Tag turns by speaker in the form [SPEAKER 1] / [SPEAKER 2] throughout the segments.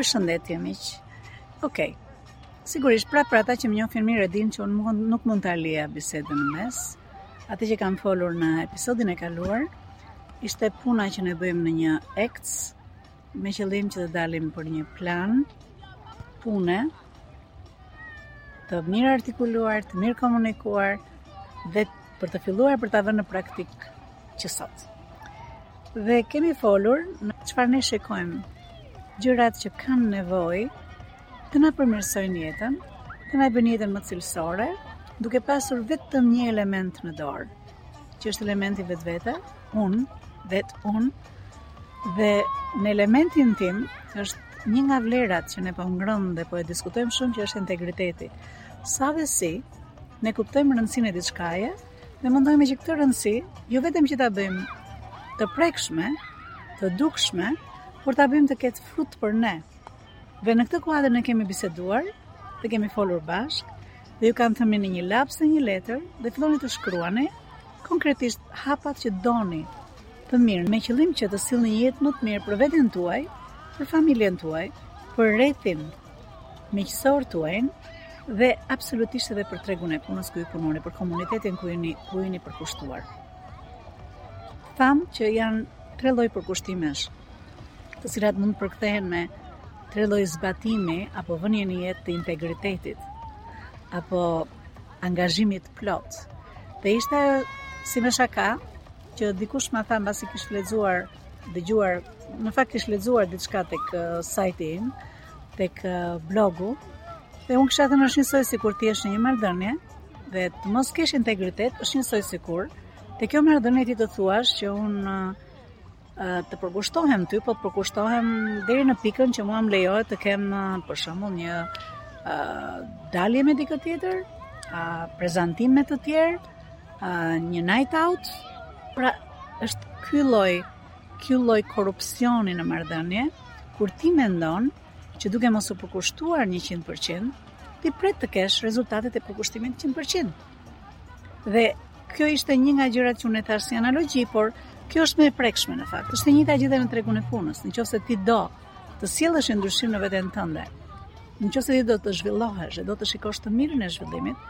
[SPEAKER 1] Përshëndetje, miq. Ok, sigurisht, pra për ata që më njohin mirë e dinë që unë nuk mund ta lija bisedën në mes, Atë që kam folur në episodin e kaluar ishte puna që ne bëjmë në një X me qëllim që të dalim për një plan pune të mirartikuluar, të mirëkomunikuar dhe për të filluar për ta vënë në praktikë që sot. Dhe kemi folur në çfarë ne shikojmë gjërat që kanë nevojë të na përmirësojnë jetën, të na bëjnë jetën më cilësore, duke pasur vetëm një element në dorë, që është elementi vetvete, unë, vetë unë, dhe në elementin tim, që është një nga vlerat që ne po ngremë dhe po e diskutojmë shumë që është integriteti. Sa dhe si, ne kuptojmë rëndësinë e diçkaje, dhe mundohemi që këtë rëndësi, jo vetëm që ta bëjmë të prekshme, të dukshme, por ta bëjmë të ketë frut për ne, Dhe në këtë kuadër ne kemi biseduar dhe kemi folur bashkë dhe ju kam thënë merrni një laps e një letër dhe filloni të shkruani konkretisht hapat që doni të merrni me qëllim që të sillni një jetë më të mirë për veten tuaj, për familjen tuaj, për rrethin miqësor tuaj dhe absolutisht edhe për tregun e punës ku ju punoni, për komunitetin ku jeni ku jeni përkushtuar. Thamë që janë tre lloj përkushtimesh, të cilat mund të përkthehen me tre lloj zbatimi apo vënie në jetë të integritetit apo angazhimi të plotë. Dhe ishte si me shaka që dikush më tha mbasi kish lexuar, dëgjuar, në fakt kish lexuar diçka tek sajti im, tek blogu, dhe unë kisha thënë është njësoj sikur ti të jesh në një marrëdhënie, dhe të mos kesh integritet është njësoj sikur Te kjo marrëdhënie ti të thuash që unë të përkushtohem ty, po të përkushtohem deri në pikën që mua më lejohet të kem për shembull një dalje me dikë tjetër, prezantim me të tjerë, një night out. Pra është ky lloj ky lloj korrupsioni në marrëdhënie, kur ti mendon që duke mos u përkushtuar 100%, ti pret të kesh rezultatet e përkushtimit 100%. Dhe kjo ishte një nga gjërat që unë thashë si analogji, por kjo është më e prekshme në fakt. Është e njëjta gjë edhe në tregun e punës. Nëse ti do të sjellësh një ndryshim në veten tënde, nëse ti do të zhvillohesh dhe do të shikosh të mirën e zhvillimit,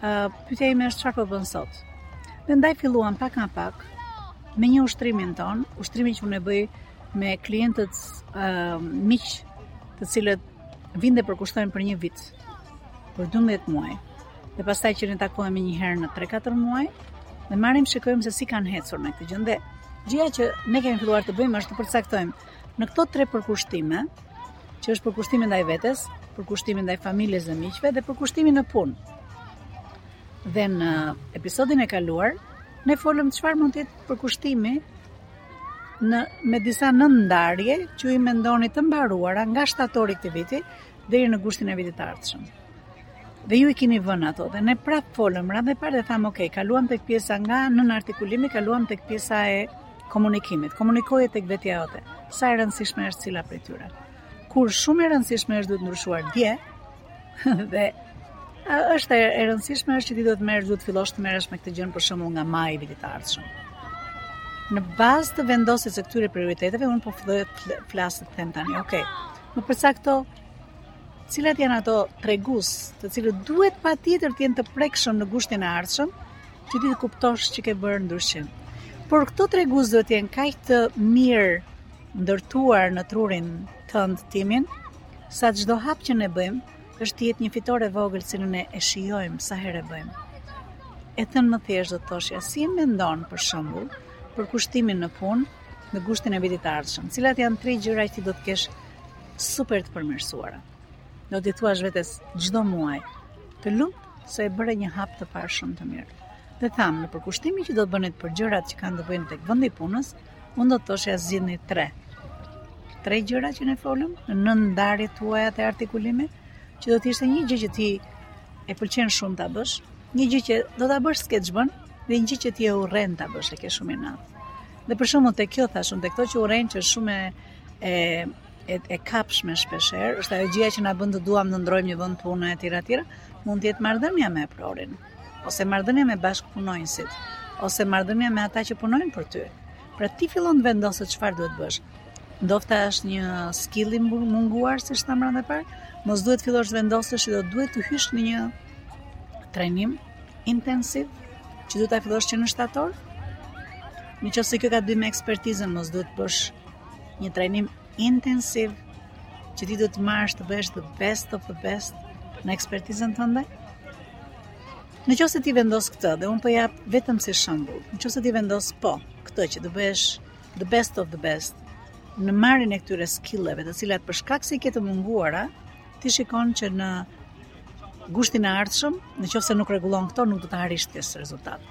[SPEAKER 1] ë uh, pyetja ime është çfarë po bën sot. Dhe ndaj filluam pak nga pak me një ushtrimin tonë, ushtrimin që unë e bëj me klientët ë uh, miq, të cilët vijnë dhe përkushtohen për një vit për 12 muaj. Dhe pastaj që ne takohemi një herë në 3-4 muaj dhe marrim shikojmë se si kanë ecur me këtë gjë. Dhe gjëja që ne kemi filluar të bëjmë është të përcaktojmë në këto tre përkushtime, që është përkushtimi ndaj vetes, përkushtimi ndaj familjes dhe miqve dhe përkushtimi në punë. Dhe në episodin e kaluar ne folëm çfarë mund të jetë përkushtimi në me disa nëndarje që i mendoni të mbaruara nga shtatori i këtij viti deri në gushtin e vitit të ardhshëm. Dhe ju i keni vënë ato dhe ne prapë folëm herën e parë dhe thamë ok, kaluam tek pjesa nga nënartikulimi, kaluam tek pjesa e komunikimit. Komunikoje tek vetja jote. Sa e rëndësishme është cila prej tyre. Ku shumë e rëndësishme është duhet ndryshuar dje dhe është e rëndësishme është që ti duhet merr duhet fillosh të merresh me këtë gjënë për shembull nga maji i vitit të ardhshëm. Në bazë të vendosjes së këtyre prioriteteve, unë po filloj të flas të them tani, ok. Më përcakto cilat janë ato tregues, të cilët duhet patjetër të jenë të prekshëm në gushtin e ardhshëm, që ti të kuptosh që ke bërë ndryshim. Por këto tregues duhet të jenë kaq të mirëndërtuar në trurin tënd e timin, sa çdo hap që ne bëjmë, është të jetë një fitore e vogël që ne e shijojmë sa herë e bëjmë. E thënë më thjesht do të thoshja, si e mendon për shembull, përkushtimin në punë, në gushtin e vitit të ardhshëm. Cilat janë tre gjëra që ti do të kesh super të përmirësuara? Do t'i thuash vetes çdo muaj, të lumtë se e bëre një hap të parë shumë të mirë. Dhe thamë, në përkushtimin që do të bënit për gjërat që kanë të bëjnë te vendi i punës, unë do të thoshja zgjidhni tre. Tre gjëra që ne folëm në nënndarjet tuaja të artikulimit, që do të ishte një gjë që ti e pëlqen shumë ta bësh, një gjë që do ta bësh s'ke ç'bën, dhe një gjë që ti e urren ta bësh e ke shumë inat. Dhe për shembull te kjo thashë unë te këto që urren që është shumë e e e kapshme shpeshherë, është ajo gjëja që na bën të duam të ndërrojmë një vend pune etj etj, mund të jetë marrëdhënia me eprorin, ose marrëdhënia me bashkëpunonjësit, ose marrëdhënia me ata që punojnë për ty. Pra ti fillon të vendosësh çfarë duhet të bësh. Ndofta është një skill i munguar siç thamë herën e parë, mos duhet fillosh të vendosësh që do duhet të hysh në një trajnim intensiv që duhet ta fillosh që në shtator. Në qoftë se kjo ka të bëjë me ekspertizën, mos duhet të bësh një trajnim intensiv që ti do të marrësh të bëhesh the best of the best në ekspertizën tënde. Në qoftë se ti vendos këtë dhe un po jap vetëm si shembull, në qoftë se ti vendos po këtë që të bëhesh the best of the best në marrjen e këtyre skilleve, të cilat për shkak se i ke të munguara, Ti shikon që në gushtin e ardhshëm, në qoftë se nuk rregullon këto, nuk do të arrish këtë rezultat.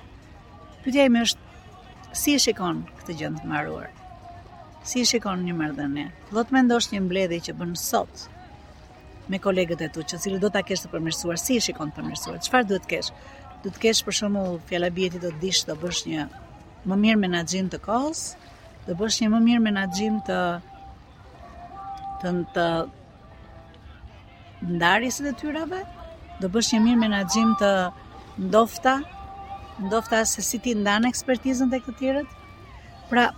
[SPEAKER 1] Pyetja ime është, si e shikon këtë gjënë të mbaruar? Si e shikon një marrëdhënie? Do të mendosh një mbledhje që bën sot me kolegët e tu, që cilë do të kesh të përmirësuar, si e shikon të përmirësuar? Çfarë duhet të kesh? Duhet të kesh për shembull fjala bie ti do të dish të bësh një më mirë menaxhim të kohës, të bësh një më mirë menaxhim të të ndarjes së detyrave, do bësh një më mirë menaxhim të ndoshta, ndoshta se si ti ndan ekspertizën tek të tjerët. Pra,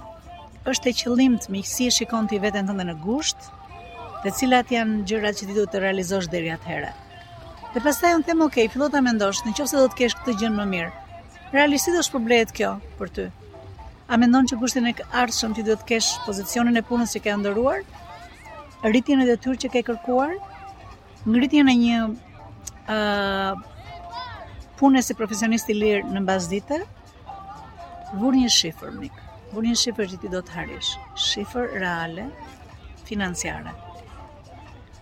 [SPEAKER 1] është e qëllimtë me si e shikon ti veten tënde në gusht, dhe cilat janë gjërat që ti duhet të realizosh deri atëherë. Dhe pastaj unë them, "Ok, fillo ta mendosh, nëse do të kesh këtë gjë më mirë." Realisht do të shpërblehet kjo për ty. A mendon që gushtin e ardhshëm ti duhet të kesh pozicionin e punës që ke ëndërruar? rritjen në detyrë që ke kërkuar, ngritjen e një ë uh, pune si profesionist i lirë në mbasdite, vër një shifër mik. Vër një shifër që ti do të arrish, shifër reale financiare.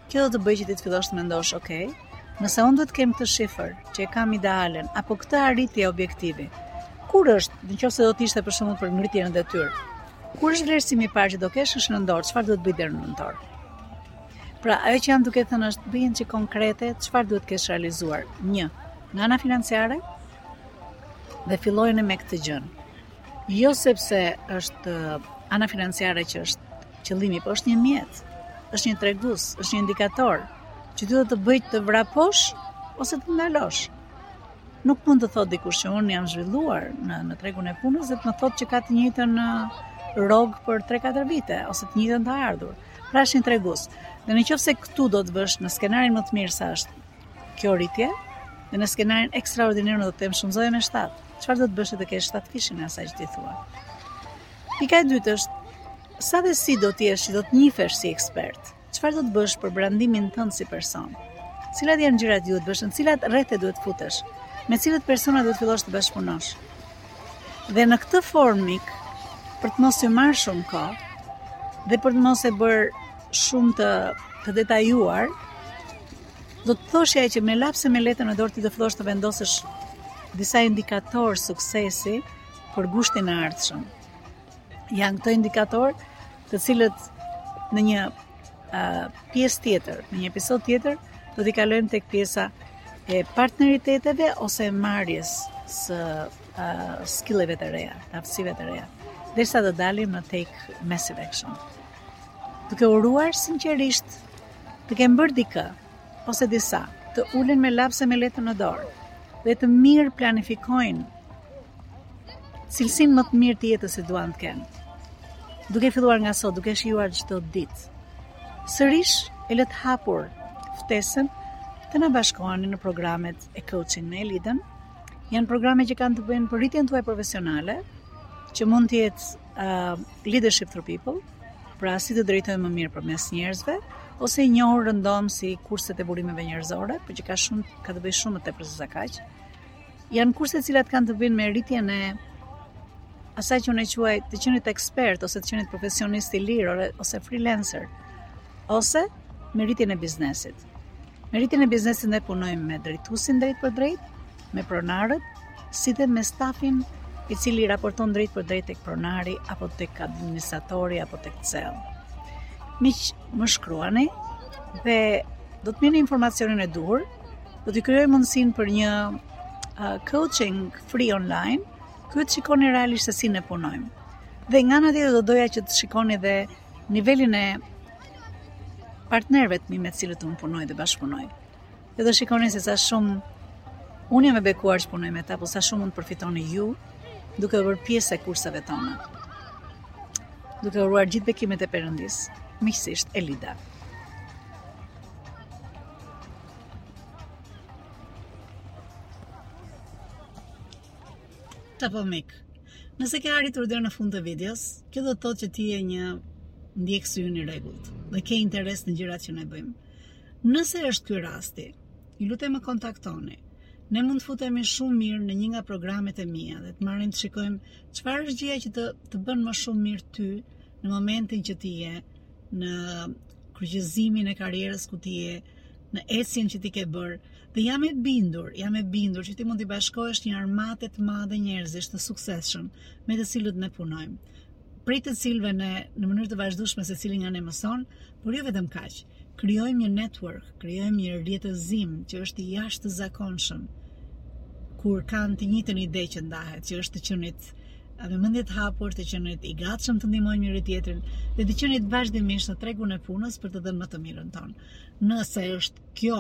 [SPEAKER 1] Kjo do të bëjë që ti të fillosh të mendosh, ok, nëse unë duhet të kem këtë shifër që e kam idealen apo këtë arritje objektivi, kur është, në qoftë se do të ishte për shembull për ngritjen në detyrë, Kur është vlerësimi i parë që do kesh është nëntor, çfarë duhet të bëj deri në nëntor? Pra, ajo që jam duke thënë është bëjeni konkrete, çfarë duhet të kesh realizuar? Një, nga ana financiare dhe fillojeni me këtë gjënë. Jo sepse është uh, ana financiare që është qëllimi, por është një mjet, është një tregus, është një indikator që duhet të bëjë të vraposh ose të ndalosh. Nuk mund të thotë dikush që unë jam zhvilluar në, në tregun e punës dhe të më thotë që ka të njëjtën rrogë për 3-4 vite ose të njëjtën të ardhur. Pra është një tregus. Dhe në qoftë se këtu do të vësh në skenarin më të mirë sa është kjo rritje, dhe në skenarin ekstraordiner do të them shumëzoje me 7. Çfarë do të bësh të kesh 7-fishin e asaj që ti thua? Pika e dytë është sa dhe si do të jesh, do të njihesh si ekspert. Çfarë do të bësh për brandimin tënd si person? Cilat janë gjërat që duhet të bësh, në cilat rrethe duhet të futesh? Me cilët persona duhet të fillosh të bashkëpunosh? Dhe në këtë formë, mik, për të mos ju marrë shumë kohë, dhe për të mos e bërë shumë të, të detajuar, do të thoshja që me laps e me letër në dorë ti do fillosh të vendosësh disa indikatorë suksesi për gushtin e ardhshëm. Janë këto indikatorë të cilët në një uh, pjesë tjetër, në një episod tjetër, do t'i kalojmë tek pjesa e partneriteteve ose marrjes së uh, skilleve të reja, të aftësive të reja, derisa të dalim në take massive action. Duke uruar sinqerisht, të kem bërë dikë, ose disa, të ulen me laps e me letër në dorë dhe të mirëplanifikojnë cilësinë më të mirë të jetës që duan të kenë. Duke filluar nga sot, duke shijuar çdo ditë. Sërish e lë të hapur ftesën të na bashkoheni në programet e coaching me Elidën. Janë programe që kanë të bëjnë për rritjen tuaj profesionale, që mund të jetë leadership through people, pra si të drejtojmë më mirë përmes njerëzve, ose i njohur rëndom si kurset e burimeve njerëzore, por që ka shumë, ka të bëjë shumë më tepër sesa kaq, janë kurse të cilat kanë të bëjnë me rritjen e asaj që unë e quaj të qenit ekspert, ose të qenit profesionist i lirë, ose freelancer, ose me rritjen e biznesit. Me rritjen e biznesit ne punojmë me drejtuesin drejtpërdrejt, me pronarët, si dhe me stafin i cili raporton drejtpërdrejt tek pronari apo tek administratori apo tek CEO. Miq, më shkruani dhe do të merrni informacionin e duhur, do të krijoj mundësinë për një uh, coaching free online, ku të shikoni realisht se si ne punojmë. Dhe nga ana tjetër do doja që të shikoni dhe nivelin e partnerëve të mi me të cilët unë punoj dhe bashkëpunoj. Dhe do shikoni se sa shumë unë jam e bekuar që punoj me ta, po sa shumë mund të përfitoni ju duke u bërë pjesë e kurseve tona. Duke uruar gjithë bekimet e Perëndisë, miqësisht Elida. Epo mik. Nëse ke arritur deri në fund të videos, kjo do të thotë që ti je një ndjekës yni i rregullt dhe ke interes në gjërat që ne bëjmë. Nëse është ky rasti, ju lutem më kontaktoni. Ne mund të futemi shumë mirë në një nga programet e mia dhe të marrim të shikojmë çfarë është gjëja që të bën më shumë mirë ty në momentin që ti je në kryqëzimin e karrierës ku ti je, në ecjen që ti ke bërë. Dhe jam e bindur, jam e bindur që ti mund t'i bashkohesh një armate të madhe njerëzish të suksesshëm me të cilët ne punojmë. Prej të cilëve ne në mënyrë të vazhdueshme secili nga ne mëson, por jo vetëm kaq. krijojmë një network, krijojmë një rrjetëzim që është i jashtëzakonshëm, kur kanë të njëjtën ide që ndahet, që është të qenit edhe mendjehapur, të qenit i gatshëm të ndihmojmë njëri-tjetrin, dhe të qenit vazhdimisht në tregun e punës për të dhënë më të mirën tonë. Nëse është kjo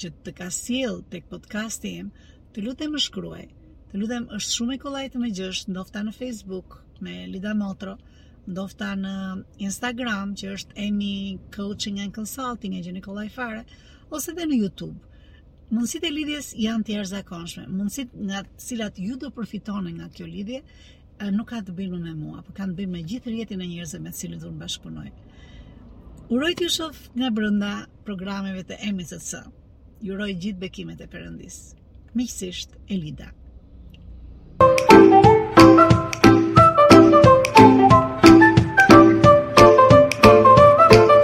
[SPEAKER 1] që të ka sjellë tek podcasti im, të lutem më shkruaj, të lutem është shumë e kollaj të më gjesh, ndofta në Facebook, me Elida Motro, ndofta në Instagram që është Emi Coaching and Consulting e gjeni kollaj fare ose edhe në YouTube. Mundësitë e lidhjes janë të jashtëzakonshme. Mundësitë nga të cilat ju do përfitoni nga kjo lidhje nuk kanë të bëjnë me mua, por kanë të bëjnë me gjithë rrjetin e njerëzve me të cilët unë bashkëpunoj. Uroj t'ju shoh nga brenda programeve të Emi CC. Ju uroj gjithë bekimet e Perëndisë. miqësisht Elida.